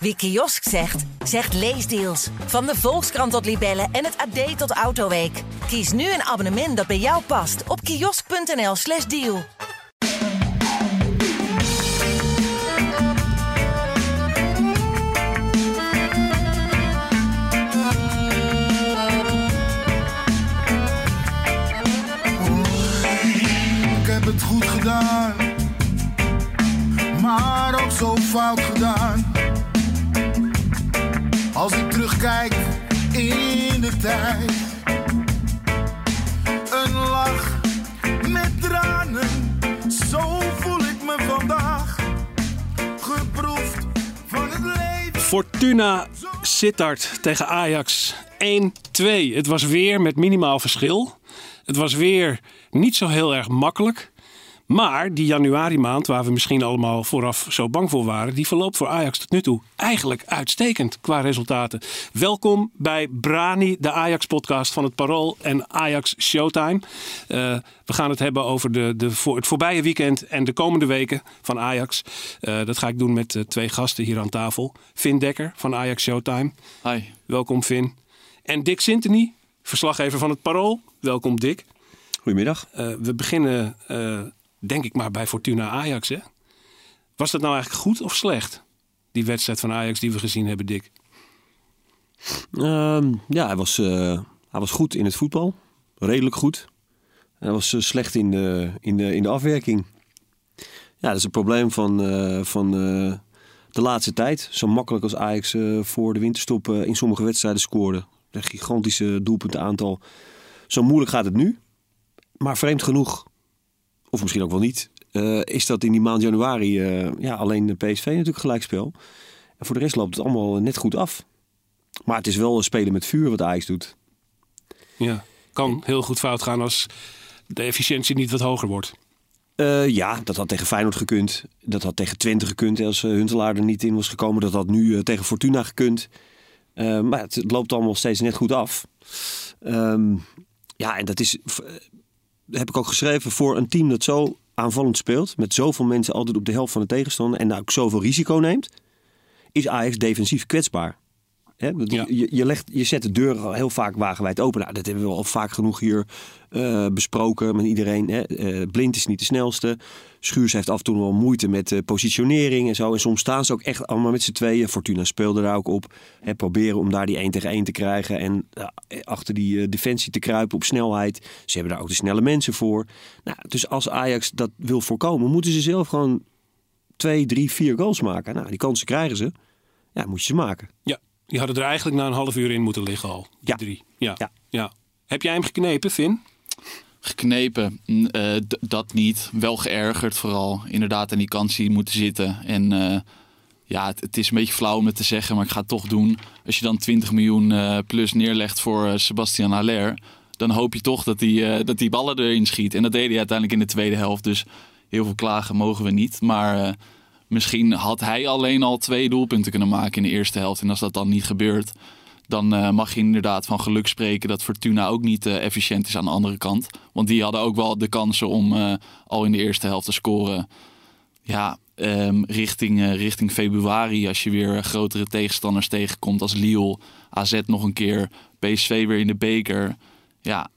Wie kiosk zegt, zegt leesdeals. Van de Volkskrant tot Libellen en het AD tot Autoweek. Kies nu een abonnement dat bij jou past op kiosk.nl/slash deal. Ik heb het goed gedaan, maar ook zo fout gedaan. Als ik terugkijk in de tijd, een lach met tranen, zo voel ik me vandaag. Geproefd van het leven. Fortuna Sittard tegen Ajax 1-2. Het was weer met minimaal verschil. Het was weer niet zo heel erg makkelijk. Maar die januari maand, waar we misschien allemaal vooraf zo bang voor waren, die verloopt voor Ajax tot nu toe eigenlijk uitstekend qua resultaten. Welkom bij Brani, de Ajax-podcast van het Parool en Ajax Showtime. Eh, we gaan het hebben over de, de, voor, het voorbije weekend en de komende weken van Ajax. Eh, dat ga ik doen met eh, twee gasten hier aan tafel. Vin Dekker van Ajax Showtime. Hi. Welkom Vin. En Dick Sintony, verslaggever van het Parool. Welkom Dick. Goedemiddag. Uh, we beginnen, denk ik maar, bij Fortuna Ajax. Hè? Was dat nou eigenlijk goed of slecht? Die wedstrijd van Ajax die we gezien hebben, Dick. Uh, ja, hij was, uh, hij was goed in het voetbal. Redelijk goed. Hij was slecht in de, in, de, in de afwerking. Ja, dat is een probleem van, van de laatste tijd. Zo makkelijk als Ajax voor de winterstop in sommige wedstrijden scoorde. Een gigantische doelpuntenaantal. Zo moeilijk gaat het nu. Maar vreemd genoeg, of misschien ook wel niet, uh, is dat in die maand januari uh, ja, alleen de PSV natuurlijk gelijkspel. En voor de rest loopt het allemaal net goed af. Maar het is wel een spelen met vuur wat Ajax doet. Ja, kan heel goed fout gaan als de efficiëntie niet wat hoger wordt. Uh, ja, dat had tegen Feyenoord gekund. Dat had tegen Twente gekund als Huntelaar er niet in was gekomen. Dat had nu tegen Fortuna gekund. maar het, het, loopt allemaal steeds net goed af. Um, ja, en dat is heb ik ook geschreven, voor een team dat zo aanvallend speelt, met zoveel mensen altijd op de helft van de tegenstander en ook zoveel risico neemt, is Ajax defensief kwetsbaar. Ja. je, je, legt, je zet de deur al heel vaak wagenwijd open. Nou, dat hebben we al vaak genoeg hier uh, besproken met iedereen. Hè. Uh, Blind is niet de snelste. Schuurs heeft af en toe wel moeite met uh, positionering en zo. En soms staan ze ook echt allemaal met z'n tweeën. Fortuna speelde daar ook op. Hè, proberen om daar die 1 tegen 1 te krijgen. En achter die defensie te kruipen op snelheid. Ze hebben daar ook de snelle mensen voor. Nou, dus als Ajax dat wil voorkomen, moeten ze zelf gewoon twee, drie, vier goals maken. Nou, die kansen krijgen ze. Ja, moet je ze maken. Ja, die hadden er eigenlijk na een half uur in moeten liggen al. Die ja. drie. Ja. ja. Ja. Heb jij hem geknepen, Vin? Geknepen, uh, dat niet. Wel geërgerd vooral. Inderdaad aan die kans die moeten zitten. En uh, ja, het, het, is een beetje flauw om het te zeggen, maar ik ga het toch doen. Als je dan 20 miljoen uh, plus neerlegt voor Sebastian Haller... dan hoop je toch dat die, dat die ballen erin schiet. En dat deed hij uiteindelijk in de tweede helft. Dus heel veel klagen mogen we niet. Maar misschien had hij alleen al twee doelpunten kunnen maken in de eerste helft. En als dat dan niet gebeurt, dan uh, mag je inderdaad van geluk spreken dat Fortuna ook niet uh, efficiënt is aan de andere kant. Want die hadden ook wel de kansen om uh, al in de eerste helft te scoren. Ja, um, richting, richting februari, als je weer grotere tegenstanders tegenkomt als Lille, AZ nog een keer, PSV weer in de beker. Ja,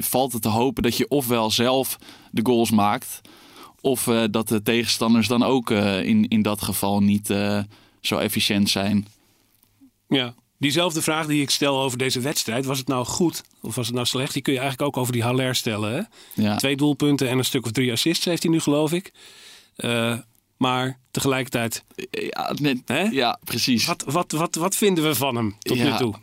valt het te hopen dat je ofwel zelf de goals maakt, of dat de tegenstanders dan ook in, in dat geval niet zo efficiënt zijn. Ja, Diezelfde vraag die ik stel over deze wedstrijd, was het nou goed of was het nou slecht? Die kun je eigenlijk ook over die Haller stellen. Hè? Ja. Twee doelpunten en een stuk of drie assists heeft hij nu, geloof ik. Maar tegelijkertijd. Ja, net, hè? ja precies. Wat, wat, wat, wat vinden we van hem tot ja. nu toe?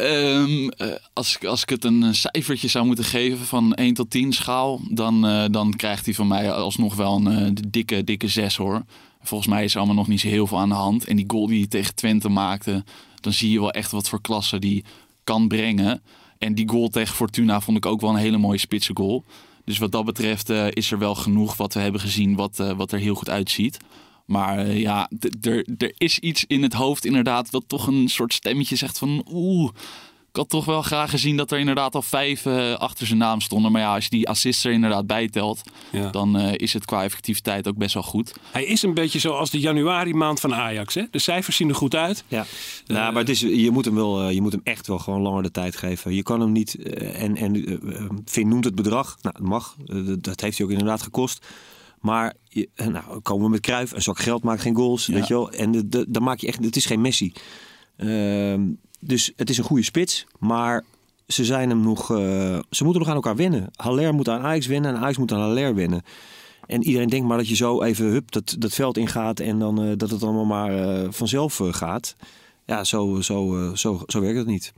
Um, als, als ik het een cijfertje zou moeten geven van 1 tot 10 schaal, dan, uh, dan krijgt hij van mij alsnog wel een dikke, dikke 6 hoor. Volgens mij is allemaal nog niet zo heel veel aan de hand. En die goal die hij tegen Twente maakte, dan zie je wel echt wat voor klasse die kan brengen. En die goal tegen Fortuna vond ik ook wel een hele mooie spitse goal. Dus wat dat betreft is er wel genoeg wat we hebben gezien wat, wat er heel goed uitziet. Maar uh, ja, er is iets in het hoofd inderdaad wat toch een soort stemmetje zegt van oeh, ik had toch wel graag gezien dat er inderdaad al vijf eh, achter zijn naam stonden. Maar ja, als je die assists er inderdaad bijtelt, Ja. dan eh, is het qua effectiviteit ook best wel goed. Hij is een beetje zoals de januari maand van Ajax. Hè? De cijfers zien er goed uit. Ja, nou, maar het is, je, moet hem wel, eh, je moet hem echt wel gewoon langer de tijd geven. Je kan hem niet. eh, en en eh, eh, Finn noemt het bedrag. Nou, het mag. Eh, dat- dat heeft hij ook inderdaad gekost. Maar je, eh, nou, komen we met Kruif. Een zak geld maakt geen goals. Ja. Weet je wel? En de, de- dan maak je echt. Het is geen Messi. Ehm, dus het is een goede spits. Maar ze zijn hem nog. eh, ze moeten nog aan elkaar winnen. Haller moet aan Ajax winnen. En Ajax moet aan Haller winnen. En iedereen denkt maar dat je zo even hup, dat, dat veld ingaat. En dan eh, dat het allemaal maar vanzelf gaat. Ja, zo, zo, zo, zo werkt het niet.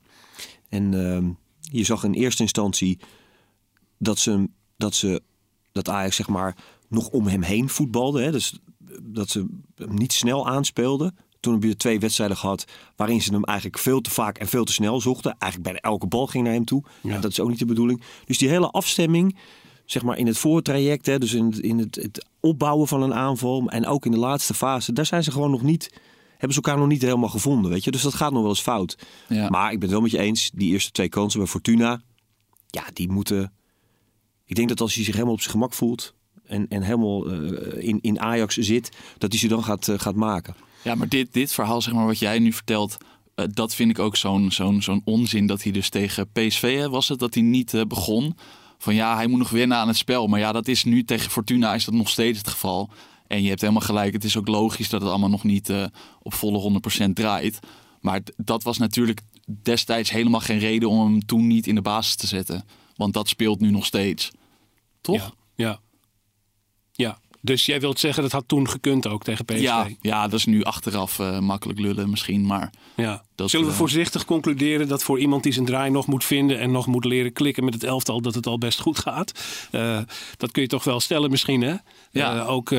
En ehm, je zag in eerste instantie dat ze, dat ze dat Ajax zeg maar nog om hem heen voetbalde. Hè? Dus dat ze hem niet snel aanspeelden. Toen heb je twee wedstrijden gehad waarin ze hem eigenlijk veel te vaak en veel te snel zochten. Eigenlijk bijna elke bal ging naar hem toe. Ja. En dat is ook niet de bedoeling. Dus die hele afstemming, zeg maar in het voortraject, hè, dus in, het, in het, het opbouwen van een aanval en ook in de laatste fase, daar zijn ze gewoon nog niet, hebben ze elkaar nog niet helemaal gevonden, weet je. Dus dat gaat nog wel eens fout. Ja. Maar ik ben het wel met je eens, die eerste twee kansen bij Fortuna, ja, die moeten. Ik denk dat als hij zich helemaal op zijn gemak voelt en, en helemaal eh, in, in Ajax zit, dat hij ze dan gaat, eh, gaat maken. Ja, maar dit, dit verhaal, zeg maar, wat jij nu vertelt, eh, dat vind ik ook zo'n zo'n zo'n onzin dat hij dus tegen PSV hè, was het, dat hij niet begon. Van ja, hij moet nog wennen aan het spel. Maar ja, dat is nu tegen Fortuna is dat nog steeds het geval. En je hebt helemaal gelijk, het is ook logisch dat het allemaal nog niet eh, op volle 100% draait. Maar dat was natuurlijk destijds helemaal geen reden om hem toen niet in de basis te zetten. Want dat speelt nu nog steeds. Toch? Ja, ja. Dus jij wilt zeggen dat had toen gekund ook tegen PSV? Ja, ja, dat is nu achteraf eh, makkelijk lullen misschien. Maar Ja. Dat, Zullen we eh, voorzichtig concluderen dat voor iemand die zijn draai nog moet vinden en nog moet leren klikken met het elftal, dat het al best goed gaat? Eh, dat kun je toch wel stellen misschien, hè? Ja. Ook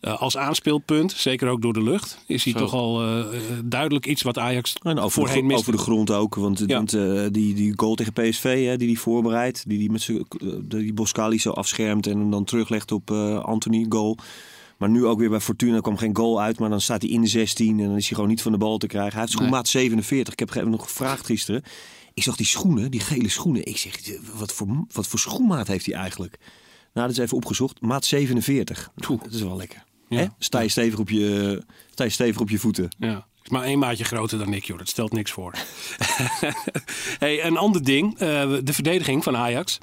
eh, als aanspeelpunt, zeker ook door de lucht, is hij Zo. toch al eh, eh, duidelijk iets wat Ajax En over, voorheen over de grond ook. Want, Ja. want die, die goal tegen PSV, hè, die hij voorbereidt. Die hij met zijn, die Boscali zo afschermt en hem dan teruglegt op Anthony goal. Maar nu ook weer bij Fortuna kwam geen goal uit. Maar dan staat hij in de 16 en dan is hij gewoon niet van de bal te krijgen. Hij heeft schoenmaat 47. Ik heb hem nog gevraagd gisteren. Ik zag die schoenen, die gele schoenen. Ik zeg, wat voor, wat voor schoenmaat heeft hij eigenlijk? Nou, dat is even opgezocht. Maat 47. Oeh, dat is wel lekker. Ja. Hè? Sta, je stevig op je, sta je stevig op je voeten. Ja. Is maar één maatje groter dan ik, joh. Dat stelt niks voor. hey, een ander ding. eh, de verdediging van Ajax.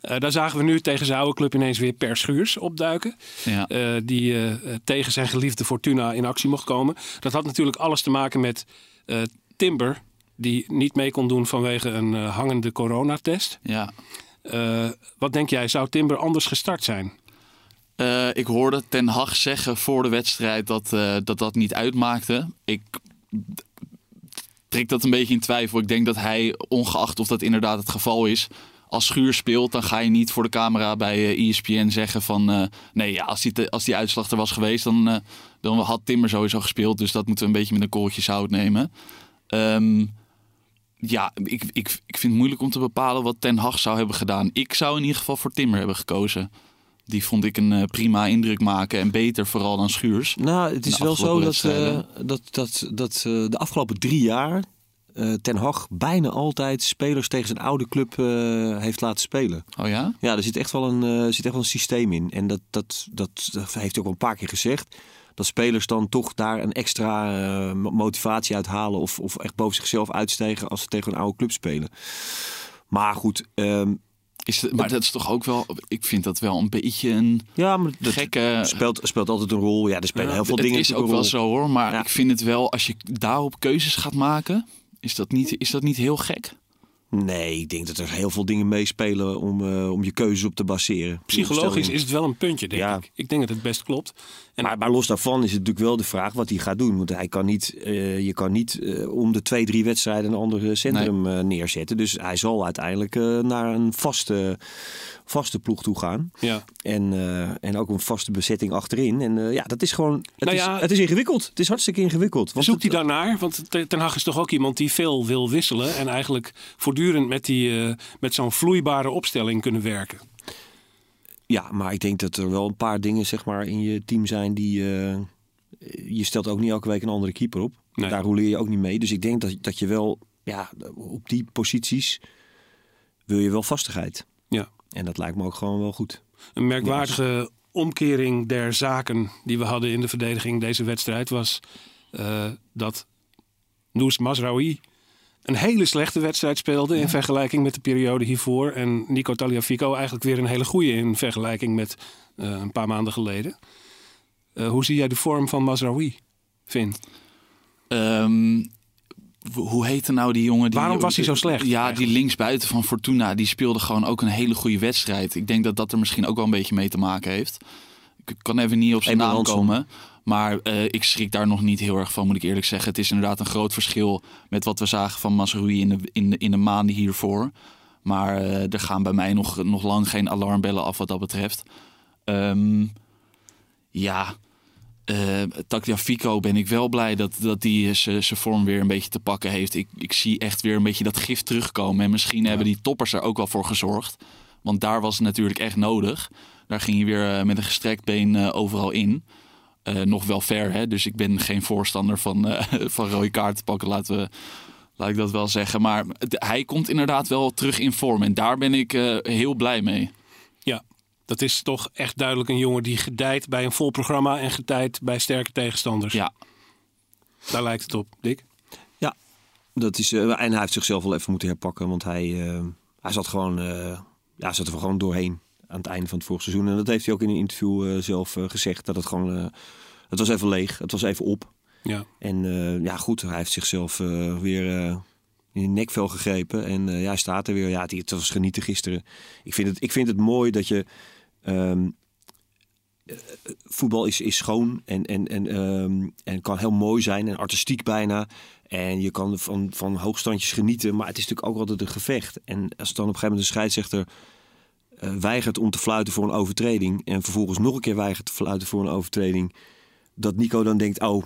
Eh, daar zagen we nu tegen zijn oude club ineens weer Per Schuurs opduiken. ja. eh, die eh, tegen zijn geliefde Fortuna in actie mocht komen. Dat had natuurlijk alles te maken met eh, Timber, die niet mee kon doen vanwege een eh, hangende coronatest. ja. Eh, wat denk jij, zou Timber anders gestart zijn? Eh, ik hoorde Ten Hag zeggen voor de wedstrijd dat, eh, dat dat niet uitmaakte. Ik trek dat een beetje in twijfel. Ik denk dat hij, ongeacht of dat inderdaad het geval is, als Schuur speelt, dan ga je niet voor de camera bij eh, ESPN zeggen van... nee, ja, als, die, als die uitslag er was geweest, dan, dan had Timmer sowieso gespeeld. Dus dat moeten we een beetje met een korreltje zout nemen. Ehm, ja, ik, ik, ik vind het moeilijk om te bepalen wat Ten Hag zou hebben gedaan. Ik zou in ieder geval voor Timmer hebben gekozen. Die vond ik een eh, prima indruk maken en beter vooral dan Schuurs. Nou, het is wel zo dat, eh, dat, dat, dat eh, de afgelopen drie jaar Ten Hag bijna altijd spelers tegen zijn oude club heeft laten spelen. Oh ja? Ja, er zit echt wel een, zit echt wel een systeem in. En dat, dat, dat, dat heeft hij ook al een paar keer gezegd. Dat spelers dan toch daar een extra mo- motivatie uithalen of, of echt boven zichzelf uitstegen als ze tegen een oude club spelen. Maar goed, ehm, Is het, maar dat is toch ook wel, ik vind dat wel een beetje een ja, maar dat gekke... speelt, speelt altijd een rol. Ja, er spelen heel veel het dingen is ook wel zo hoor, maar Ja. ik vind het wel, als je daarop keuzes gaat maken, is dat niet, is dat niet heel gek? Nee, ik denk dat er heel veel dingen meespelen om, eh, om je keuzes op te baseren. Psychologisch is het wel een puntje, denk Ja. ik. Ik denk dat het best klopt. En Maar, maar los daarvan is het natuurlijk wel de vraag wat hij gaat doen. Want hij kan niet, eh, je kan niet eh, om de twee, drie wedstrijden een ander centrum neerzetten. Dus hij zal uiteindelijk naar een vaste, vaste ploeg toe gaan. ja. En, en ook een vaste bezetting achterin. En ja, dat is gewoon. Het, Nou is, het is ingewikkeld. Het is hartstikke ingewikkeld. Want Zoekt hij daarnaar? Want Ten Hag is toch ook iemand die veel wil wisselen. En eigenlijk voortdurend met, die, eh, met zo'n vloeibare opstelling kunnen werken. Ja, maar ik denk dat er wel een paar dingen zeg maar, in je team zijn die. eh, je stelt ook niet elke week een andere keeper op. Nee. Daar roleer je ook niet mee. Dus ik denk dat, dat je wel ja, op die posities wil je wel vastigheid. Ja. En dat lijkt me ook gewoon wel goed. Een merkwaardige omkering der zaken die we hadden in de verdediging deze wedstrijd was eh, dat Noes Masraoui een hele slechte wedstrijd speelde in vergelijking met de periode hiervoor. En Nico Taliafico eigenlijk weer een hele goede in vergelijking met eh, een paar maanden geleden. Eh, hoe zie jij de vorm van Masraoui, Vin? Ehm, w- hoe heette nou die jongen? Die, Waarom was hij zo slecht Ja, die eigenlijk? linksbuiten van Fortuna, die speelde gewoon ook een hele goede wedstrijd. Ik denk dat dat er misschien ook wel een beetje mee te maken heeft. Ik kan even niet op zijn naam komen. Maar eh, ik schrik daar nog niet heel erg van, moet ik eerlijk zeggen. Het is inderdaad een groot verschil met wat we zagen van Masrui in de, in de, in de maanden hiervoor. Maar eh, er gaan bij mij nog, nog lang geen alarmbellen af wat dat betreft. Ehm, ja, eh Tagliafico ben ik wel blij dat, dat die zijn vorm weer een beetje te pakken heeft. Ik, ik zie echt weer een beetje dat gif terugkomen. En misschien hebben die toppers er ook wel voor gezorgd. Want daar was het natuurlijk echt nodig. Daar ging hij weer met een gestrekt been overal in. Eh, nog wel ver, hè? dus ik ben geen voorstander van, eh, van rode kaarten pakken, laten we, laat ik dat wel zeggen. Maar hij komt inderdaad wel terug in vorm en daar ben ik eh, heel blij mee. Ja, dat is toch echt duidelijk een jongen die gedijt bij een vol programma en gedijt bij sterke tegenstanders. Ja, Daar lijkt het op, Dick. Ja, dat is, eh, en hij heeft zichzelf wel even moeten herpakken. Want hij, hij zat gewoon eh, ja, zat er gewoon doorheen aan het einde van het vorige seizoen. En dat heeft hij ook in een interview eh, zelf eh, gezegd. Dat het gewoon, eh, het was even leeg. Het was even op. Ja. En ja, goed, hij heeft zichzelf weer in de nekvel gegrepen. En eh, ja, staat er weer. Ja, het, het was genieten gisteren. Ik vind het, ik vind het mooi dat je... ehm, eh, voetbal is, is schoon en, en, en, ehm, en kan heel mooi zijn en artistiek bijna. En je kan van, van hoogstandjes genieten, maar het is natuurlijk ook altijd een gevecht. En als dan op een gegeven moment de scheidsrechter weigert om te fluiten voor een overtreding... en vervolgens nog een keer weigert te fluiten voor een overtreding... dat Nico dan denkt, oh,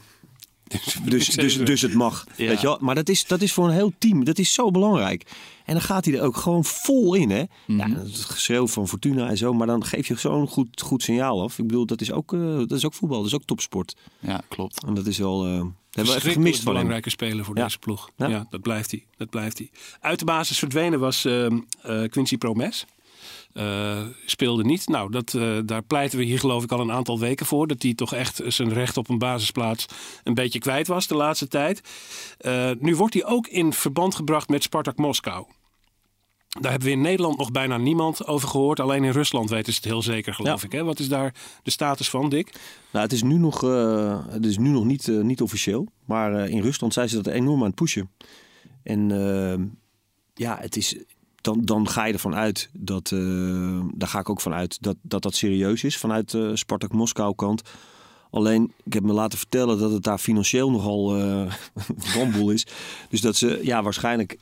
dus, dus, dus het mag. Ja. Weet je wel? Maar dat is, dat is voor een heel team. Dat is zo belangrijk. En dan gaat hij er ook gewoon vol in. Hè? Ja, het geschreeuw van Fortuna en zo. Maar dan geef je zo'n goed, goed signaal af. Ik bedoel, dat is, ook, eh, dat is ook voetbal. Dat is ook topsport. ja klopt. En dat is wel... eh dat hebben we even Verschrikkelijk gemist van hem. belangrijke speler voor Ja. deze ploeg. Ja. Ja. dat blijft hij. Dat blijft hij. Uit de basis verdwenen was eh, Quincy Promes. Eh, speelde niet. Nou, dat, eh, daar pleiten we hier geloof ik al een aantal weken voor. Dat hij toch echt zijn recht op een basisplaats een beetje kwijt was de laatste tijd. Eh, nu wordt hij ook in verband gebracht met Spartak Moskou. Daar hebben we in Nederland nog bijna niemand over gehoord. Alleen in Rusland weten ze het heel zeker, geloof Ja. ik. Hè? Wat is daar de status van, Dick? Nou, het is nu nog, het is nu nog niet, niet officieel. Maar in Rusland zijn ze dat enorm aan het pushen. En eh, ja, het is, dan, dan ga je ervan uit dat, eh, daar ga ik ook van uit, dat dat, dat serieus is vanuit de Spartak Moskou kant. Alleen, ik heb me laten vertellen dat het daar financieel nogal eh ramboel is. Dus dat ze ja, waarschijnlijk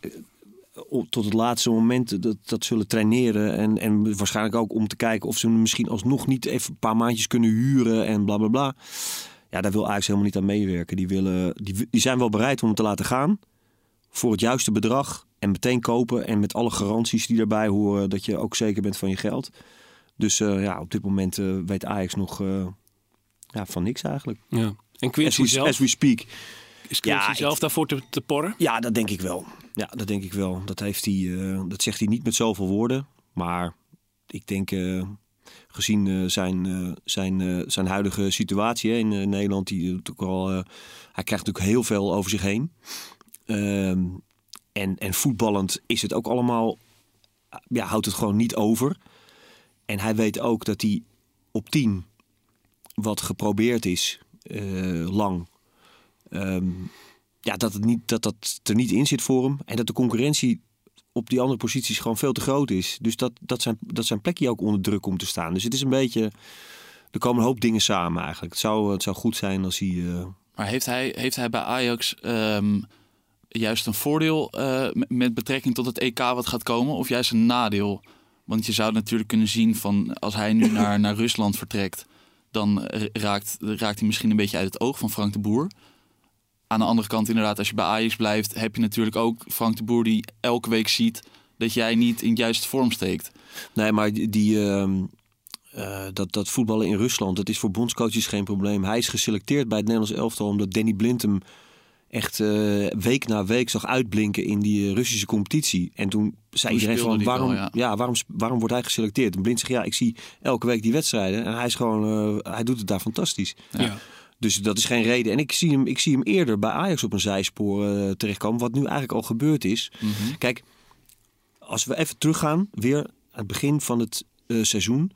tot het laatste moment dat, dat zullen traineren. En, en waarschijnlijk ook om te kijken of ze misschien alsnog niet even een paar maandjes kunnen huren en bla bla bla. Ja, daar wil Ajax helemaal niet aan meewerken. Die, willen, die, die zijn wel bereid om hem te laten gaan voor het juiste bedrag. En meteen kopen en met alle garanties die daarbij horen dat je ook zeker bent van je geld. Dus eh, ja, op dit moment eh, weet Ajax nog eh, ja, van niks eigenlijk. Ja. En As Quincy we, zelf, as we speak. is Quincy Ja, ik- zelf daarvoor te, te porren? Ja, dat denk ik wel. Ja, dat denk ik wel. Dat, heeft hij, dat zegt hij niet met zoveel woorden. Maar ik denk, gezien zijn, zijn, zijn huidige situatie hè, in Nederland, die natuurlijk al, hij krijgt natuurlijk heel veel over zich heen. Ehm, en, en voetballend is het ook allemaal, ja, houdt het gewoon niet over. En hij weet ook dat hij op 10 wat geprobeerd is, eh, lang. Ehm, ja, dat, het niet, dat dat er niet in zit voor hem. En dat de concurrentie op die andere posities gewoon veel te groot is. Dus dat, dat, zijn, dat zijn plekje ook onder druk om te staan. Dus het is een beetje... Er komen een hoop dingen samen eigenlijk. Het zou, het zou goed zijn als hij... eh, Maar heeft hij, heeft hij bij Ajax ehm, juist een voordeel eh, met betrekking tot het EK wat gaat komen? Of juist een nadeel? Want je zou natuurlijk kunnen zien van als hij nu naar, naar Rusland vertrekt, dan raakt, raakt hij misschien een beetje uit het oog van Frank de Boer. Aan de andere kant, inderdaad, als je bij Ajax blijft, heb je natuurlijk ook Frank de Boer die elke week ziet dat jij niet in juiste vorm steekt. Nee, maar die, ehm, eh, dat, dat voetballen in Rusland, dat is voor bondscoaches geen probleem. Hij is geselecteerd bij het Nederlands elftal omdat Danny Blind hem echt eh, week na week zag uitblinken in die eh, Russische competitie. En toen zei Toen iedereen van waarom, wel, ja. ja. waarom, waarom wordt hij geselecteerd? En Blind zegt ja, ik zie elke week die wedstrijden en hij is gewoon, eh, hij doet het daar fantastisch. Ja. Dus dat is geen reden. En ik zie hem, ik zie hem eerder bij Ajax op een zijspoor terechtkomen, wat nu eigenlijk al gebeurd is. Mhm. Kijk, als we even teruggaan, weer aan het begin van het eh, seizoen.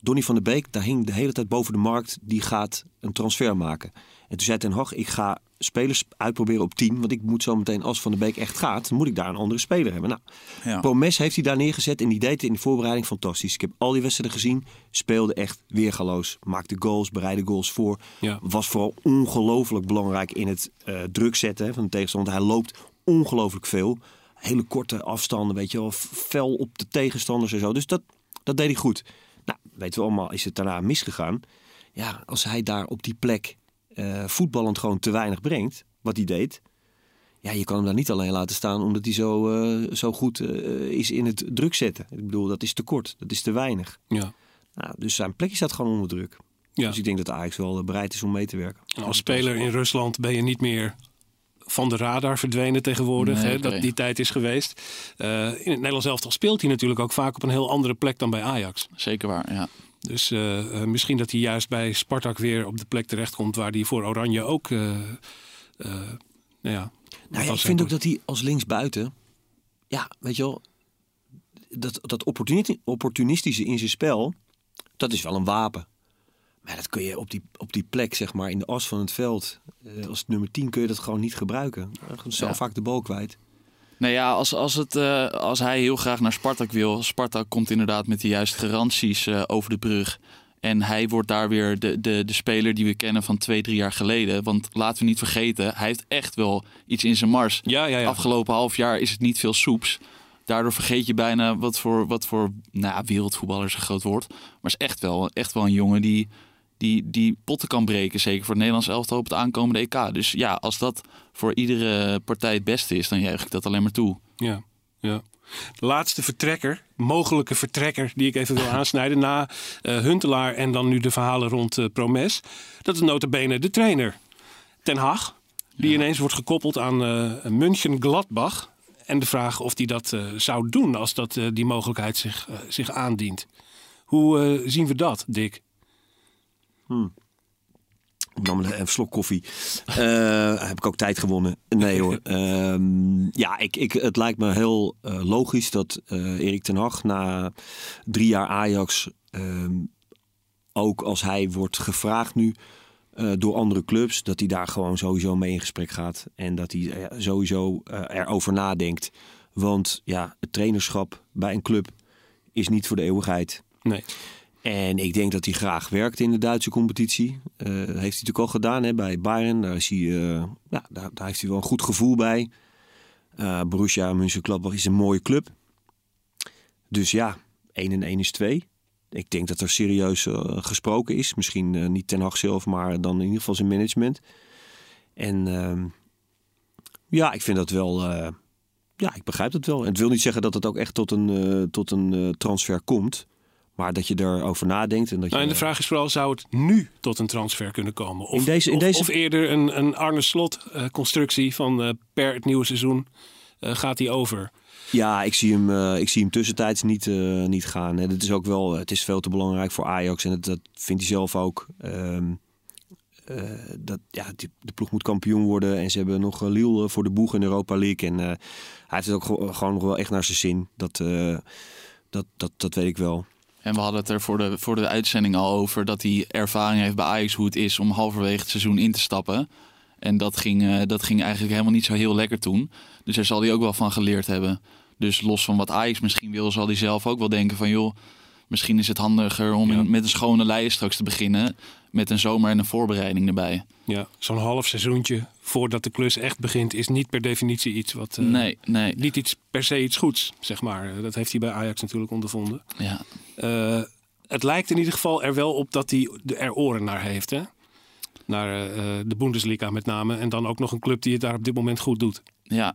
Donny van der Beek, daar hing de hele tijd boven de markt, die gaat een transfer maken. En toen zei Ten Hag, ik ga spelers uitproberen op 10, want ik moet zo meteen, als Van der Beek echt gaat, dan moet ik daar een andere speler hebben. Nou, Ja. Promes heeft hij daar neergezet en die deed het in de voorbereiding fantastisch. Ik heb al die wedstrijden gezien, speelde echt weergaloos, maakte goals, bereidde goals voor. Ja. Was vooral ongelooflijk belangrijk in het eh, druk zetten van de tegenstander. Hij loopt ongelooflijk veel. Hele korte afstanden, weet je wel, fel op de tegenstanders en zo. Dus dat, dat deed hij goed. Nou, weten we allemaal, is het daarna misgegaan. Ja, als hij daar op die plek eh, voetballend gewoon te weinig brengt, wat hij deed. Ja, je kan hem daar niet alleen laten staan omdat hij zo, eh, zo goed eh, is in het druk zetten. Ik bedoel, dat is te kort, dat is te weinig. Ja. Nou, dus zijn plekje staat gewoon onder druk. Ja. Dus ik denk dat Ajax wel bereid is om mee te werken. En als speler in Rusland ben je niet meer van de radar verdwenen tegenwoordig. Nee, hè. Dat die tijd is geweest. Eh, in het Nederlands elftal speelt hij natuurlijk ook vaak op een heel andere plek dan bij Ajax. Zeker waar, ja. Dus eh, eh, misschien dat hij juist bij Spartak weer op de plek terechtkomt waar hij voor Oranje ook. eh, nou ja, Nou ja, ik vind ook dat hij als linksbuiten, ja, weet je wel, dat, dat opportuni- opportunistische in zijn spel, dat is wel een wapen. Maar dat kun je op die, op die plek, zeg maar, in de as van het veld, als nummer 10 kun je dat gewoon niet gebruiken. Ja. vaak de bal kwijt. Nou ja, als, als, het, eh, als hij heel graag naar Spartak wil. Spartak komt inderdaad met de juiste garanties eh, over de brug. En hij wordt daar weer de, de, de speler die we kennen van twee, drie jaar geleden. Want laten we niet vergeten, hij heeft echt wel iets in zijn mars. Ja, ja, ja. Afgelopen half jaar is het niet veel soeps. Daardoor vergeet je bijna wat voor, wat voor nou, wereldvoetballer is een groot woord. Maar is echt wel, echt wel een jongen die, die, die potten kan breken. Zeker voor het Nederlands elftal op het aankomende EK. Dus ja, als dat voor iedere partij het beste is, dan juich ik dat alleen maar toe. Ja, ja. De laatste vertrekker, mogelijke vertrekker die ik even wil aansnijden na eh, Huntelaar en dan nu de verhalen rond eh, Promes. Dat is nota bene de trainer Ten Hag, die ineens wordt gekoppeld aan eh München Gladbach. En de vraag of hij dat eh, zou doen als dat, eh, die mogelijkheid zich, eh, zich aandient. Hoe eh, zien we dat, Dick? Ik nam een slok koffie. Eh, heb ik ook tijd gewonnen? Nee hoor. Ehm, ja, ik, ik, het lijkt me heel eh, logisch dat eh Erik ten Hag na drie jaar Ajax... ehm, ook als hij wordt gevraagd nu door andere clubs... dat hij daar gewoon sowieso mee in gesprek gaat. En dat hij sowieso erover nadenkt. Want ja, het trainerschap bij een club is niet voor de eeuwigheid. Nee. En ik denk dat hij graag werkt in de Duitse competitie. Eh, heeft hij natuurlijk al gedaan hè, bij Bayern. Daar, eh, ja, daar, daar heeft hij wel een goed gevoel bij. Eh Borussia Mönchengladbach is een mooie club. Dus ja, 1 en 1 is 2. Ik denk dat er serieus gesproken is. Misschien niet Ten Hag zelf, maar dan in ieder geval zijn management. En ehm, ja, ik vind dat wel... ja, ik begrijp het wel. En het wil niet zeggen dat het ook echt tot een, tot een transfer komt. Maar dat je erover nadenkt. En dat Nou, je, en de vraag is vooral, zou het nu tot een transfer kunnen komen? Of, In deze- in deze- of eerder een, een Arne Slot eh, constructie van eh, per het nieuwe seizoen eh, gaat die over? Ja, ik zie hem, ik zie hem tussentijds niet, niet gaan. Dat is ook wel, het is veel te belangrijk voor Ajax. En dat, dat vindt hij zelf ook. Ehm, eh, dat, ja, die- de ploeg moet kampioen worden. En ze hebben nog Lille voor de boeg in Europa League. En hij heeft het ook gewo- gewoon nog wel echt naar zijn zin. Dat, dat, dat, dat weet ik wel. En we hadden het er voor de, voor de uitzending al over dat hij ervaring heeft bij Ajax hoe het is om halverwege het seizoen in te stappen. En dat ging, eh, dat ging eigenlijk helemaal niet zo heel lekker toen. Dus daar zal hij ook wel van geleerd hebben. Dus los van wat Ajax misschien wil, zal hij zelf ook wel denken van joh, misschien is het handiger om in- met een schone lei straks te beginnen. Met een zomer en een voorbereiding erbij. Ja, zo'n half seizoentje voordat de klus echt begint, is niet per definitie iets wat. eh, nee, nee. Niet iets, per se iets goeds, zeg maar. Dat heeft hij bij Ajax natuurlijk ondervonden. Ja. Eh, het lijkt in ieder geval er wel op dat hij er oren naar heeft. Hè? Naar eh, eh, de Bundesliga met name. En dan ook nog een club die het daar op dit moment goed doet. Ja,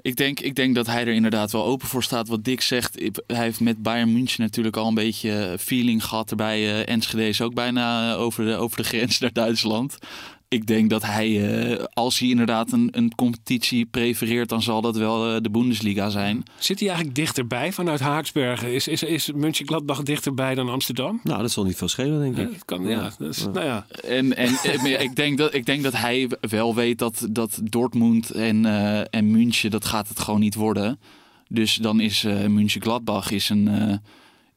ik denk, ik denk dat hij er inderdaad wel open voor staat. Wat Dick zegt, hij heeft met Bayern München natuurlijk al een beetje feeling gehad erbij. Eh, Enschede is ook bijna eh, over de, over de grens naar Duitsland. Ik denk dat hij, eh, als hij inderdaad een, een competitie prefereert, dan zal dat wel eh, de Bundesliga zijn. Zit hij eigenlijk dichterbij vanuit Haaksbergen? Is, is, is Mönchengladbach dichterbij dan Amsterdam? Nou, dat zal niet veel schelen, denk Ja, ik. dat kan, ja. Dus, Nou ja, En, en eh, ik, denk dat, ik denk dat hij wel weet dat, dat Dortmund en, eh en München, dat gaat het gewoon niet worden. Dus dan is eh München-Gladbach is een, eh,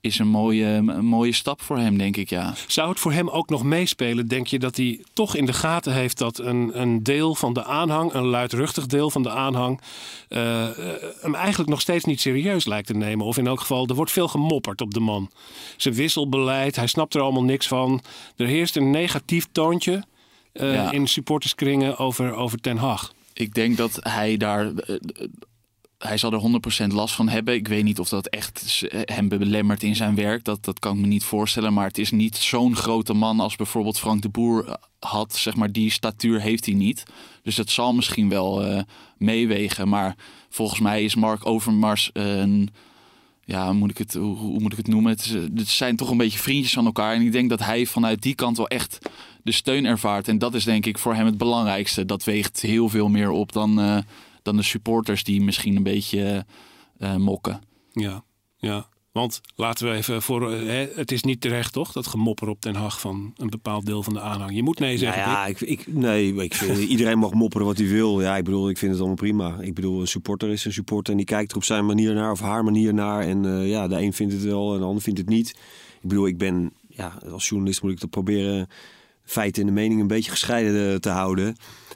is een, mooie, een mooie stap voor hem, denk ik, ja. Zou het voor hem ook nog meespelen? Denk je dat hij toch in de gaten heeft dat een, een deel van de aanhang, een luidruchtig deel van de aanhang, eh, eh, hem eigenlijk nog steeds niet serieus lijkt te nemen? Of in elk geval, er wordt veel gemopperd op de man. Zijn wisselbeleid, hij snapt er allemaal niks van. Er heerst een negatief toontje eh, Ja. in supporterskringen over, over Ten Hag. Ik denk dat hij daar. Hij zal er 100% last van hebben. Ik weet niet of dat echt eh, hem belemmert in zijn werk. Dat, dat kan ik me niet voorstellen. Maar het is niet zo'n grote man als bijvoorbeeld Frank de Boer eh, had. Zeg maar, die statuur heeft hij niet. Dus dat zal misschien wel eh, meewegen. Maar volgens mij is Mark Overmars een. Ja, moet ik het, hoe, moet ik het noemen? Het, zijn toch een beetje vriendjes van elkaar. En ik denk dat hij vanuit die kant wel echt de steun ervaart. En dat is denk ik voor hem het belangrijkste. Dat weegt heel veel meer op dan, dan de supporters die misschien een beetje eh, mokken. Ja, ja. Want laten we even voor. eh, hè, het is niet terecht, toch? Dat gemopper op Ten Hag van een bepaald deel van de aanhang. Je moet nee Nou zeggen. ja, ik, ik, nee, ik vind, iedereen mag mopperen wat hij wil. Ja, ik bedoel, ik vind het allemaal prima. Ik bedoel, een supporter is een supporter en die kijkt er op zijn manier naar of haar manier naar. En eh, ja, de een vindt het wel en de ander vindt het niet. Ik bedoel, ik ben, ja, als journalist moet ik dat proberen feiten en de mening een beetje gescheiden eh, te houden.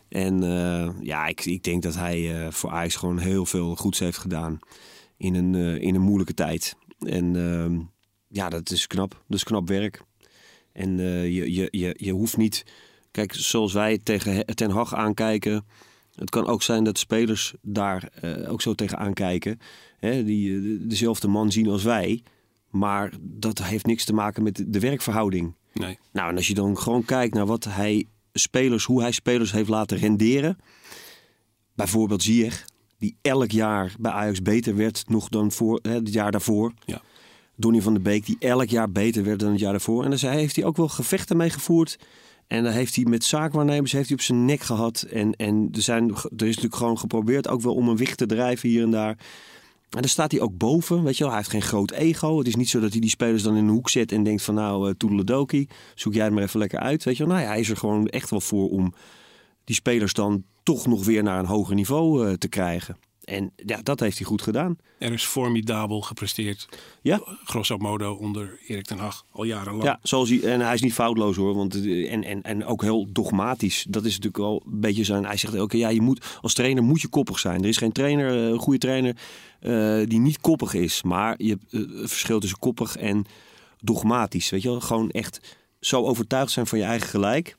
En eh, ja, ik, ik denk dat hij eh, voor Ajax gewoon heel veel goeds heeft gedaan in een, in een moeilijke tijd. En ehm, ja, dat is knap. Dat is knap werk. En je, je, je, je hoeft niet... Kijk, zoals wij tegen Ten Hag aankijken... Het kan ook zijn dat spelers daar ook zo tegen aankijken. Die de- dezelfde man zien als wij. Maar dat heeft niks te maken met de werkverhouding. Nee. Nou, en als je dan gewoon kijkt naar wat hij spelers, hoe hij spelers heeft laten renderen. Bijvoorbeeld Ziyech, die elk jaar bij Ajax beter werd nog dan voor hè, het jaar daarvoor. Ja. Donny van der Beek, die elk jaar beter werd dan het jaar daarvoor. En daar heeft hij ook wel gevechten mee gevoerd. En daar heeft hij met zaakwaarnemers heeft hij op zijn nek gehad. En, en er, zijn, er is natuurlijk gewoon geprobeerd ook wel om een wicht te drijven hier en daar. En daar staat hij ook boven, weet je wel. Hij heeft geen groot ego. Het is niet zo dat hij die spelers dan in een hoek zet en denkt van nou, uh, zoek jij het maar even lekker uit. Weet je wel. Nou ja, hij is er gewoon echt wel voor om die spelers dan toch nog weer naar een hoger niveau uh, te krijgen. En ja, dat heeft hij goed gedaan. Er is formidabel gepresteerd. Ja. Grosso modo onder Erik ten Hag. Al jarenlang. Ja, zoals hij, en hij is niet foutloos hoor. Want, eh, en, en, en ook heel dogmatisch. Dat is natuurlijk wel een beetje zijn. Hij zegt elke ja, je moet, als trainer moet je koppig zijn. Er is geen trainer, een goede trainer, uh, die niet koppig is. Maar je hebt uh, het verschil tussen koppig en dogmatisch. Weet je wel? Gewoon echt zo overtuigd zijn van je eigen gelijk.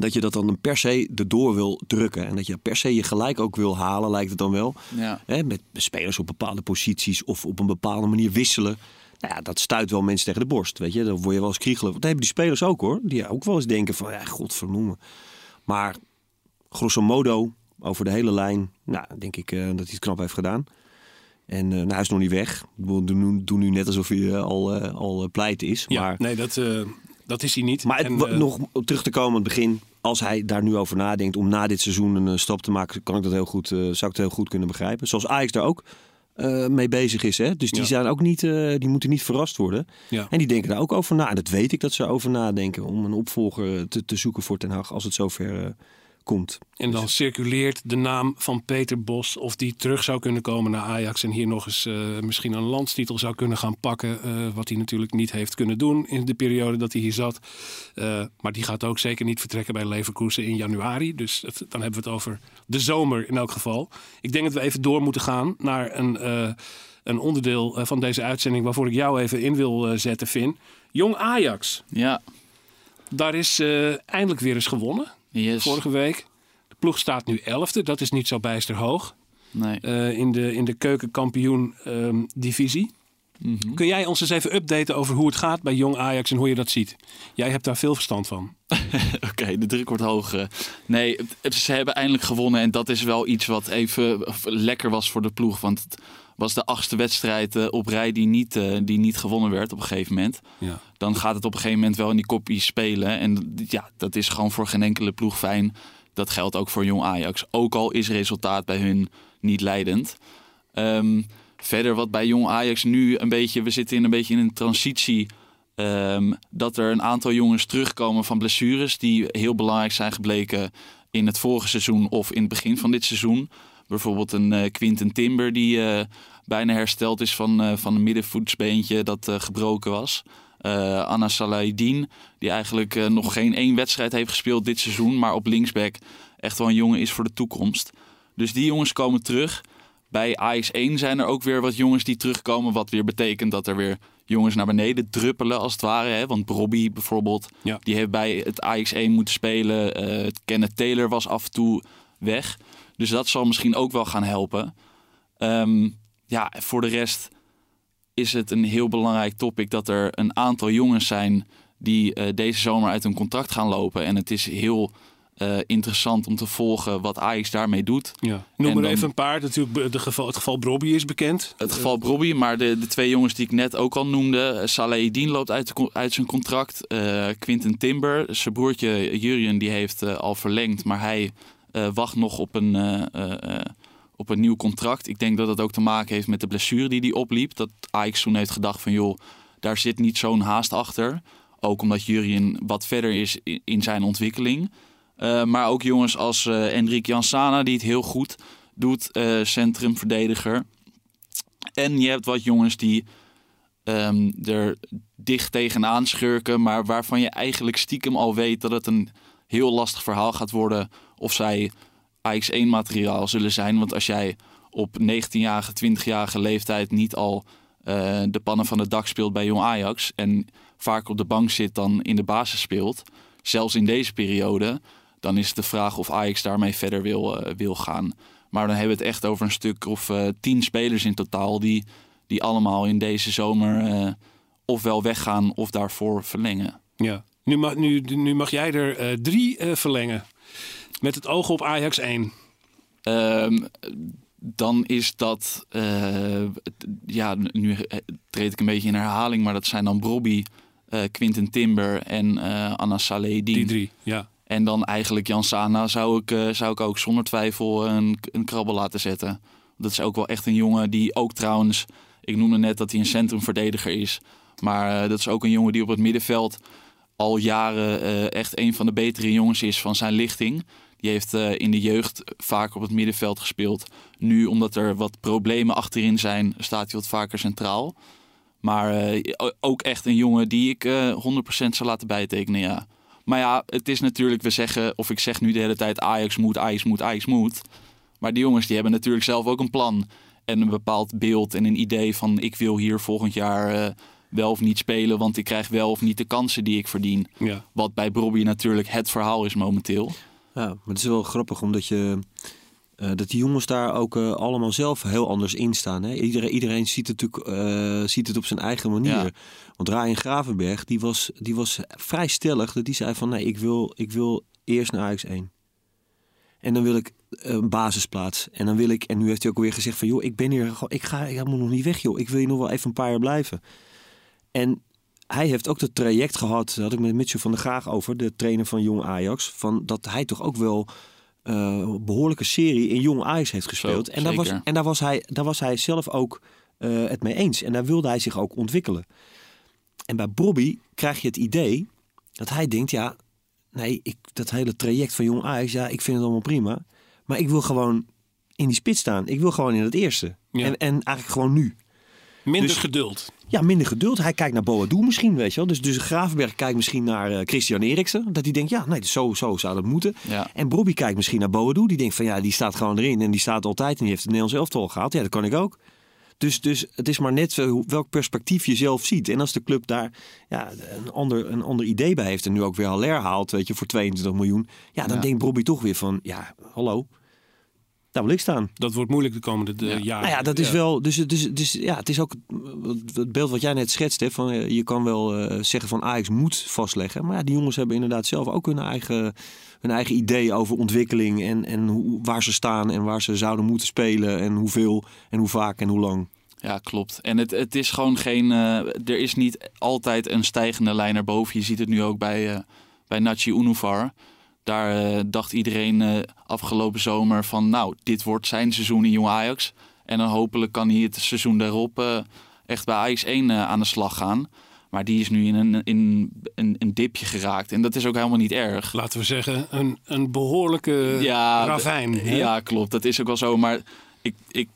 Dat je dat dan per se erdoor wil drukken. En dat je per se je gelijk ook wil halen, lijkt het dan wel. Ja. Hè, met spelers op bepaalde posities of op een bepaalde manier wisselen. Nou ja, dat stuit wel mensen tegen de borst. Weet je, dan word je wel eens kriegelen. Dat hebben die spelers ook hoor. Die ook wel eens denken van, ja, godvernoemen. Maar grosso modo, over de hele lijn, nou, denk ik uh, dat hij het knap heeft gedaan. En uh, nou, hij is nog niet weg. We doen, doen nu net alsof hij uh, al, al pleit is. Ja, maar, nee, dat, dat is hij niet. Maar het, en, nog terug te komen aan het begin. Als hij daar nu over nadenkt om na dit seizoen een stap te maken, kan ik dat heel goed, zou ik het heel goed kunnen begrijpen. Zoals Ajax daar ook uh, mee bezig is. Hè? Dus die, ja. zijn ook niet, die moeten niet verrast worden. Ja. En die denken daar ook over na. En dat weet ik dat ze over nadenken om een opvolger te, te zoeken voor Ten Hag als het zover komt. En dan dus. circuleert de naam van Peter Bos of die terug zou kunnen komen naar Ajax en hier nog eens uh, misschien een landstitel zou kunnen gaan pakken. Uh, wat hij natuurlijk niet heeft kunnen doen in de periode dat hij hier zat. Uh, maar die gaat ook zeker niet vertrekken bij Leverkusen in januari. Dus het, dan hebben we het over de zomer in elk geval. Ik denk dat we even door moeten gaan naar een, uh, een onderdeel van deze uitzending waarvoor ik jou even in wil zetten, Vin. Jong Ajax. Ja. Daar is uh, eindelijk weer eens gewonnen. Yes. Vorige week. De ploeg staat nu elfde. Dat is niet zo bijster hoog. Nee. Uh, in, de, in de keukenkampioen um, divisie. Kun jij ons eens even updaten over hoe het gaat bij Jong Ajax en hoe je dat ziet? Jij hebt daar veel verstand van. Oké, de druk wordt hoger. Nee, ze hebben eindelijk gewonnen. En dat is wel iets wat even lekker was voor de ploeg. Want het was de achtste wedstrijd eh, op rij die niet, eh, die niet gewonnen werd op een gegeven moment. Ja. Dan gaat het op een gegeven moment wel in die kopie spelen. En ja, dat is gewoon voor geen enkele ploeg fijn. Dat geldt ook voor Jong Ajax. Ook al is resultaat bij hun niet leidend. Ehm, verder wat bij Jong Ajax nu een beetje... We zitten in een beetje in een transitie... ehm, dat er een aantal jongens terugkomen van blessures... die heel belangrijk zijn gebleken in het vorige seizoen... of in het begin van dit seizoen. Bijvoorbeeld een eh Quinten Timber die eh, bijna hersteld is van, eh, van een middenvoetsbeentje dat gebroken was. Anna Salahidin, die eigenlijk nog geen één wedstrijd heeft gespeeld dit seizoen... maar op linksback echt wel een jongen is voor de toekomst. Dus die jongens komen terug. Bij AX1 zijn er ook weer wat jongens die terugkomen. Wat weer betekent dat er weer jongens naar beneden druppelen als het ware. Hè? Want Robbie bijvoorbeeld, Ja. die heeft bij het AX1 moeten spelen. Kenneth Taylor was af en toe weg. Dus dat zal misschien ook wel gaan helpen. Ehm, ja, voor de rest is het een heel belangrijk topic dat er een aantal jongens zijn die eh, deze zomer uit hun contract gaan lopen. En het is heel eh, interessant om te volgen wat Ajax daarmee doet. Ja. Noem En er dan- even een paar. Natuurlijk, de geval, het geval Brobby is bekend. Het geval Robbie, maar de, de twee jongens die ik net ook al noemde. eh, Saleh loopt uit, de uit zijn contract. eh Quinten Timber, zijn broertje Jurjen, die heeft al verlengd. Maar hij wacht nog op een, eh, eh, eh, op een nieuw contract. Ik denk dat het ook te maken heeft met de blessure die hij opliep. Dat Ajax toen heeft gedacht van joh, daar zit niet zo'n haast achter. Ook omdat Jurjen wat verder is in, zijn ontwikkeling. Eh, maar ook jongens als eh Enrique Jansana, die het heel goed doet. eh centrumverdediger. En je hebt wat jongens die ehm, er dicht tegenaan schurken, maar waarvan je eigenlijk stiekem al weet dat het een heel lastig verhaal gaat worden of zij AX1 materiaal zullen zijn. Want als jij op 19-jarige, 20-jarige leeftijd niet al eh, de pannen van het dak speelt bij Jong Ajax en vaak op de bank zit dan in de basis speelt, zelfs in deze periode, dan is het de vraag of Ajax daarmee verder wil, eh, wil gaan. Maar dan hebben we het echt over een stuk of eh, tien spelers in totaal die, die allemaal in deze zomer ofwel weggaan of daarvoor verlengen. Ja. Nu, mag, nu, nu mag jij er drie verlengen. Met het oog op Ajax 1. Ehm, dan is dat, eh, ja, nu treed ik een beetje in herhaling, maar dat zijn dan Brobby, eh Quinten Timber en eh Anna Saleh. Die drie, ja. En dan eigenlijk Jan Sana zou ik, zou ik ook zonder twijfel een, een krabbel laten zetten. Dat is ook wel echt een jongen die ook trouwens, ik noemde net dat hij een centrumverdediger is. Maar dat is ook een jongen die op het middenveld al jaren eh, echt een van de betere jongens is van zijn lichting. Die heeft eh, in de jeugd vaak op het middenveld gespeeld. Nu, omdat er wat problemen achterin zijn, staat hij wat vaker centraal. Maar eh, ook echt een jongen die ik eh 100% zou laten bijtekenen, ja. Maar ja, het is natuurlijk, we zeggen, of ik zeg nu de hele tijd Ajax moet, Ajax moet, Ajax moet. Maar die jongens die hebben natuurlijk zelf ook een plan. En een bepaald beeld en een idee van ik wil hier volgend jaar wel of niet spelen. Want ik krijg wel of niet de kansen die ik verdien. ja. Wat bij Bobby natuurlijk het verhaal is momenteel. Ja, maar het is wel grappig omdat je eh, dat die jongens daar ook eh, allemaal zelf heel anders in staan. Hè? Iedereen, iedereen ziet het natuurlijk eh, ziet het op zijn eigen manier. Ja. Want Ryan Gravenberg die was, die was vrij stellig. Dat die zei van nee, ik wil, ik wil eerst naar Ajax 1. En dan wil ik een basisplaats. En dan wil ik, en nu heeft hij ook weer gezegd van joh, ik ben hier, gewoon- ik ga, ik moet nog niet weg joh. Ik wil hier nog wel even een paar jaar blijven. En hij heeft ook dat traject gehad, daar had ik met Mitchell van der Graag over, de trainer van Jong Ajax, van dat hij toch ook wel een behoorlijke serie in Jong Ajax heeft gespeeld. Zo, en, daar was, en daar, was hij, daar was hij zelf ook eh, het mee eens. En daar wilde hij zich ook ontwikkelen. En bij Bobby krijg je het idee dat hij denkt, ja, nee, ik, dat hele traject van Jong Ajax, ja, ik vind het allemaal prima. Maar ik wil gewoon in die spits staan. Ik wil gewoon in het eerste. Ja. En, en eigenlijk gewoon nu. Minder Dus- geduld. Ja, minder geduld. Hij kijkt naar Boadu misschien, weet je wel. Dus, dus Gravenberg kijkt misschien naar eh, Christian Eriksen. Dat hij denkt, ja, nee, zo, zo zou dat moeten. Ja. En Bobby kijkt misschien naar Boadu. Die denkt van, ja, die staat gewoon erin. En die staat altijd en die heeft het Nederlands elftal gehaald. Ja, dat kan ik ook. Dus, dus het is maar net welk perspectief je zelf ziet. En als de club daar ja, een, ander, een ander idee bij heeft... en nu ook weer Haller haalt, weet je, voor 22 miljoen... ja, dan Ja. denkt Bobby toch weer van, ja, hallo. Daar wil ik staan. Dat wordt moeilijk de komende de, Ja. jaren. Nou ja, dat is Ja. wel. Dus, dus, dus ja, het is ook het beeld wat jij net schetst. Hè, van, eh, je kan wel eh, zeggen van Ajax moet vastleggen. Maar ja, die jongens hebben inderdaad zelf ook hun eigen, hun eigen idee over ontwikkeling. En, en hoe, waar ze staan en waar ze zouden moeten spelen. En hoeveel en hoe vaak en hoe lang. Ja, klopt. En het, het is gewoon geen. eh, er is niet altijd een stijgende lijn naar boven. Je ziet het nu ook bij, eh bij Nachi Unuvar. Daar eh, dacht iedereen eh, afgelopen zomer van, nou, dit wordt zijn seizoen in Jong Ajax. En dan hopelijk kan hij het seizoen daarop eh, echt bij Ajax 1 eh, aan de slag gaan. Maar die is nu in een, in een, een dipje geraakt. En dat is ook helemaal niet erg. Laten we zeggen, een, een behoorlijke Ja, ravijn. hè? Ja, klopt. Dat is ook wel zo. Maar ik, ik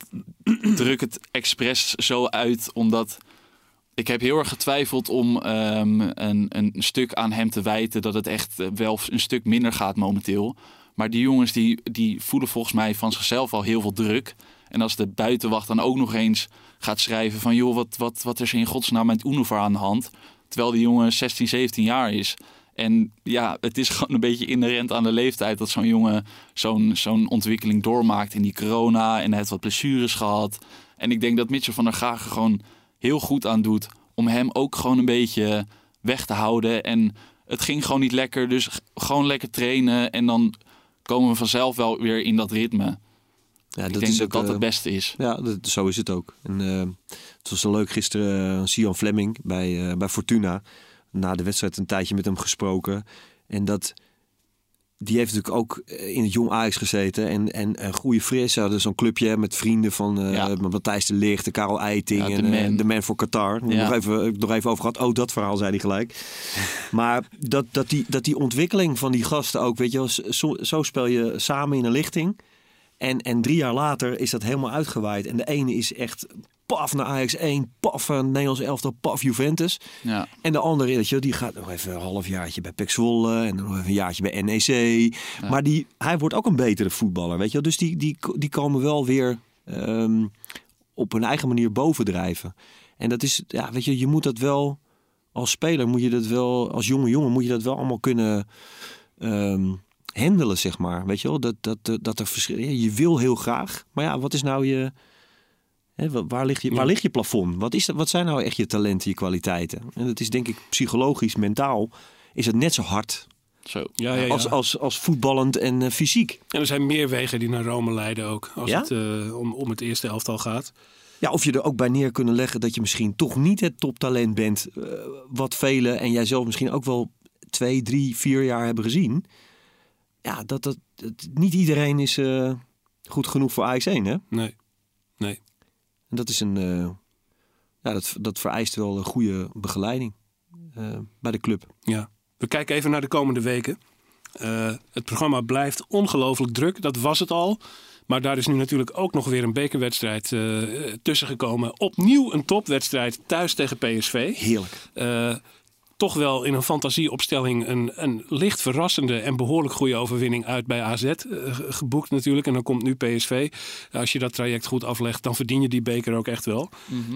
druk het expres zo uit omdat ik heb heel erg getwijfeld om ehm, een, een stuk aan hem te wijten dat het echt eh, wel een stuk minder gaat momenteel. Maar die jongens die, die voelen volgens mij van zichzelf al heel veel druk. En als de buitenwacht dan ook nog eens gaat schrijven van joh, wat, wat, wat is er in godsnaam met Unovar aan de hand? Terwijl die jongen 16, 17 jaar is. En ja, het is gewoon een beetje inherent aan de leeftijd dat zo'n jongen zo'n ontwikkeling doormaakt in die corona. En hij heeft wat blessures gehad. En ik denk dat Mitchell van der Gragen gewoon heel goed aan doet om hem ook gewoon een beetje weg te houden. En het ging gewoon niet lekker, dus gewoon lekker trainen. En dan komen we vanzelf wel weer in dat ritme. Ja, ik denk dat ook, dat eh, het beste is. Ja, dat, zo is het ook. En, eh, het was zo leuk gisteren, uh, Sian Fleming bij, eh, bij Fortuna. Na de wedstrijd een tijdje met hem gesproken. En dat, die heeft natuurlijk ook eh, in het Jong Ajax gezeten. En, en een goede fris. Ze hadden zo'n clubje met vrienden van eh Ja. Matthijs de Ligt, de Karel Eiting Ja, en eh, man. de man voor Qatar. Ja. Nog, even, nog even over gehad. Oh, dat verhaal zei hij gelijk. maar dat, dat, die, dat die ontwikkeling van die gasten ook, weet je wel, zo, zo speel je samen in een lichting. En, en drie jaar later is dat helemaal uitgewaaid. En de ene is echt paf naar Ajax 1, paf naar Nederlands elftal, paf Juventus. Ja. En de andere, weet je, die gaat nog even een halfjaartje bij Zwolle en dan nog even een jaartje bij NEC. Maar die, hij wordt ook een betere voetballer, weet je wel. Dus die, die, die komen wel weer ehm, op hun eigen manier bovendrijven. En dat is, ja, weet je, je moet dat wel als speler, moet je dat wel, als jonge jongen, moet je dat wel allemaal kunnen ehm handelen, zeg maar. Weet je wel, dat, dat, dat, er verschil, ja, je wil heel graag, maar ja, wat is nou je, waar, ligt je, waar ligt je plafond? Wat, is dat, wat zijn nou echt je talenten, je kwaliteiten? En dat is denk ik psychologisch, mentaal, is het net zo hard Zo. Ja, ja, ja. Als, als, als voetballend en eh, fysiek. En er zijn meer wegen die naar Rome leiden ook. Als het eh, om, om het eerste elftal gaat. Ja, of je er ook bij neer kunnen leggen dat je misschien toch niet het toptalent bent. eh, wat velen en jij zelf misschien ook wel twee, drie, vier jaar hebben gezien. Ja, dat, dat, dat- niet iedereen is eh, goed genoeg voor Ajax 1, hè? Nee. Nee. En dat is een. eh, ja, dat, dat vereist wel een goede begeleiding eh, bij de club. Ja. We kijken even naar de komende weken. Eh, het programma blijft ongelooflijk druk. Dat was het al. Maar daar is nu natuurlijk ook nog weer een bekerwedstrijd tussen gekomen. Opnieuw een topwedstrijd thuis tegen PSV. Heerlijk. Toch wel in een fantasieopstelling een, een licht verrassende en behoorlijk goede overwinning uit bij AZ eh, ge- geboekt natuurlijk. En dan komt nu PSV. Als je dat traject goed aflegt, dan verdien je die beker ook echt wel.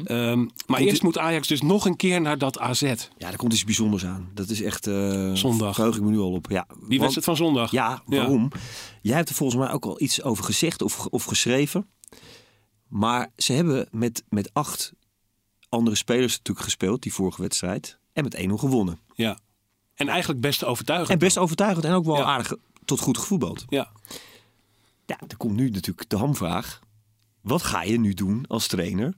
Ehm, maar Komt eerst moet Ajax dus nog een keer naar dat AZ. Ja, daar komt iets bijzonders aan. Dat is echt. eh Zondag. Verheug ik me nu al op. Ja, Die want- wedstrijd van zondag. Ja, waarom? Jij hebt er volgens mij ook al iets over gezegd of, of geschreven. Maar ze hebben met, met acht andere spelers natuurlijk gespeeld, die vorige wedstrijd. En met 1-0 gewonnen. Ja. En eigenlijk best overtuigend. En best overtuigend en ook wel Ja. aardig tot goed gevoetbald. Ja. Ja, er komt nu natuurlijk de hamvraag. Wat ga je nu doen als trainer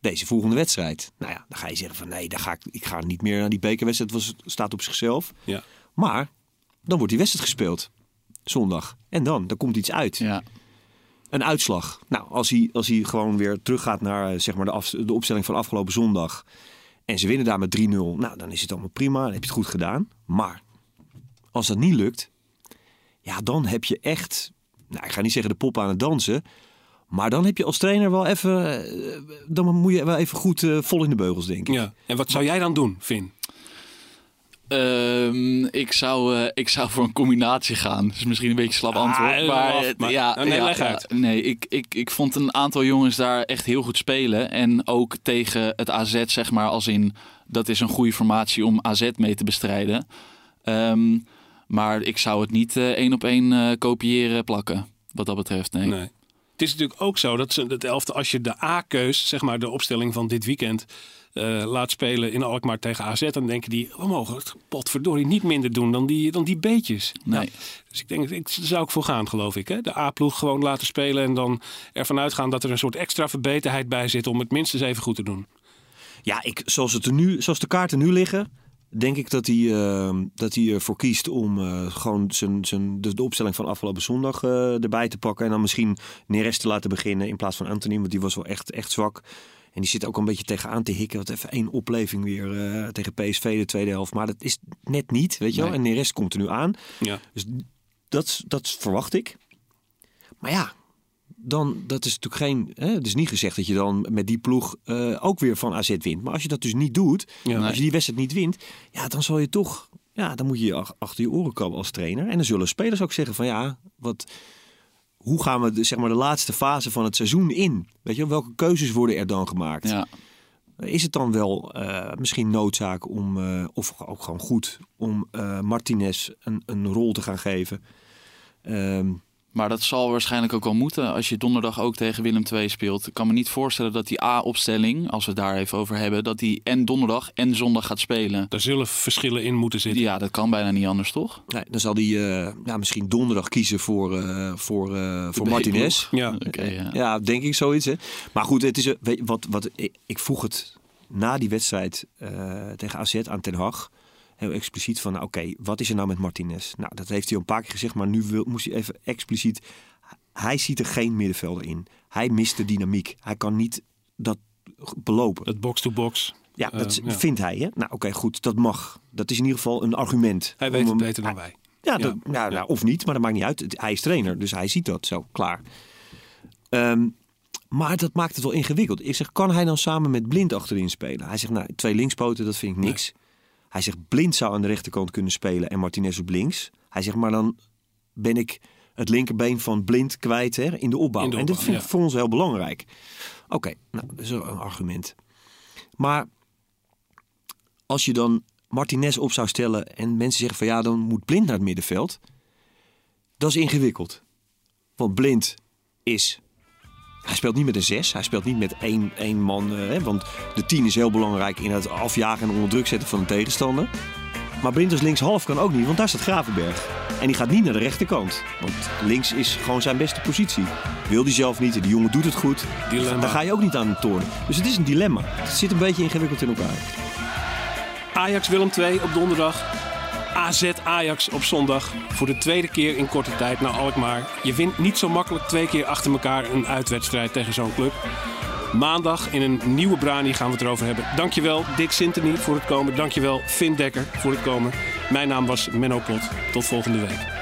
deze volgende wedstrijd? Nou ja, dan ga je zeggen van nee, dan ga ik, ik ga niet meer naar die bekerwedstrijd. Het was, staat op zichzelf. Ja. Maar dan wordt die wedstrijd gespeeld. Zondag. En dan, dan komt iets uit. Ja. Een uitslag. Nou, als hij, als hij gewoon weer teruggaat naar eh, zeg maar de, af, de opstelling van afgelopen zondag. En ze winnen daar met 3-0. Nou, dan is het allemaal prima. Dan heb je het goed gedaan. Maar als dat niet lukt. Ja, dan heb je echt. Nou, ik ga niet zeggen de pop aan het dansen. Maar dan heb je als trainer wel even. eh, Dan moet je wel even goed eh, vol in de beugels, denk ik. ja. En wat zou jij dan doen, Finn? Ehm, ik, zou, eh, ik zou voor een combinatie gaan. Is misschien een beetje slap Ah, antwoord. maar, af, het- maar- ja, Oh, nee, ja, leg ja, uit. nee, ik, ik, ik vond een aantal jongens daar echt heel goed spelen. En ook tegen het AZ, zeg maar, als in... dat is een goede formatie om AZ mee te bestrijden. Ehm, maar ik zou het niet eh, één op één eh, kopiëren, plakken. Wat dat betreft, nee. Nee. Het is natuurlijk ook zo dat ze het elfte, als je de A-keus, zeg maar de opstelling van dit weekend, eh, laat spelen in Alkmaar tegen AZ, dan denken die, we mogen het potverdorie niet minder doen dan die, dan die beetjes. Nee. Dus ik denk, ik, daar zou ik voor gaan, geloof ik. Hè? De A-ploeg gewoon laten spelen en dan ervan uitgaan dat er een soort extra verbeterheid bij zit om het minstens even goed te doen. Ja, ik, zoals, het er nu, zoals de kaarten nu liggen, denk ik dat hij, eh, dat hij ervoor kiest om eh, gewoon zijn, zijn, de, de opstelling van afgelopen zondag eh, erbij te pakken. En dan misschien Neres te laten beginnen in plaats van Anthony, want die was wel echt, echt zwak. En die zit ook een beetje tegenaan te hikken. Wat even één opleving weer eh, tegen PSV de tweede helft. Maar dat is net niet, weet je wel. En Neres komt er nu aan. Ja. Dus dat, dat verwacht ik. Maar ja, dan, dat is natuurlijk geen. Hè, het is niet gezegd dat je dan met die ploeg eh, ook weer van AZ wint. Maar als je dat dus niet doet, Ja. als je die wedstrijd niet wint, ja, dan zal je toch. Ja, dan moet je je ach- achter je oren krabben als trainer. En dan zullen spelers ook zeggen van ja, wat. Hoe gaan we de, zeg maar, de laatste fase van het seizoen in? Weet je, wel, welke keuzes worden er dan gemaakt? Ja. Is het dan wel eh, misschien noodzaak om, eh, of ook gewoon goed, om eh, Martinez een, een rol te gaan geven? Ehm, Maar dat zal waarschijnlijk ook wel moeten als je donderdag ook tegen Willem II speelt. Ik kan me niet voorstellen dat die A-opstelling, als we het daar even over hebben, dat die en donderdag en zondag gaat spelen. Daar zullen verschillen in moeten zitten. Ja, dat kan bijna niet anders, toch? nee, dan zal hij eh, ja, misschien donderdag kiezen voor, eh, voor, eh, voor. Martinez. Ja. Ja. Ja, denk ik zoiets. Hè. Maar goed, het is, weet, je, wat, wat, ik, ik vroeg het na die wedstrijd eh, tegen AZ aan Ten Hag. Heel expliciet van, nou, oké, wat is er nou met Martinez? Nou, dat heeft hij al een paar keer gezegd, maar nu wil, moest hij even expliciet... Hij ziet er geen middenvelder in. Hij mist de dynamiek. Hij kan niet dat belopen. Het box-to-box. Ja, dat Eh, ja. vindt hij. Hè? Nou, oké, goed, dat mag. Dat is in ieder geval een argument. Hij weet het beter dan wij. ja, dat, ja, nou, of niet, maar dat maakt niet uit. Hij is trainer, dus hij ziet dat zo, klaar. Ehm, maar dat maakt het wel ingewikkeld. Ik zeg, kan hij dan samen met Blind achterin spelen? Hij zegt, nou, twee linkspoten, dat vind ik niks. Hij zegt, Blind zou aan de rechterkant kunnen spelen en Martinez op links. Hij zegt, maar dan ben ik het linkerbeen van Blind kwijt hè, in de opbouw. In de en opbouw, vind ik ja. voor ons heel belangrijk. Oké, nou, dat is een argument. Maar als je dan Martinez op zou stellen en mensen zeggen van ja, dan moet Blind naar het middenveld. Dat is ingewikkeld. Want Blind is. Hij speelt niet met een zes. Hij speelt niet met één, één man. eh, hè, want de tien is heel belangrijk in het afjagen en onder druk zetten van een tegenstander. Maar Blind als linkshalf kan ook niet, want daar staat Gravenberg. En die gaat niet naar de rechterkant. Want links is gewoon zijn beste positie. Wil die zelf niet. Die jongen doet het goed. Dilemma. Dan ga je ook niet aan de toorn. Dus het is een dilemma. Het zit een beetje ingewikkeld in elkaar. Ajax Willem 2 op donderdag. AZ Ajax op zondag. Voor de tweede keer in korte tijd naar Alkmaar. Je wint niet zo makkelijk twee keer achter elkaar een uitwedstrijd tegen zo'n club. Maandag in een nieuwe Brani gaan we het erover hebben. Dankjewel Dick Sintony voor het komen. Dankjewel Finn Dekker voor het komen. Mijn naam was Menno Pot. Tot volgende week.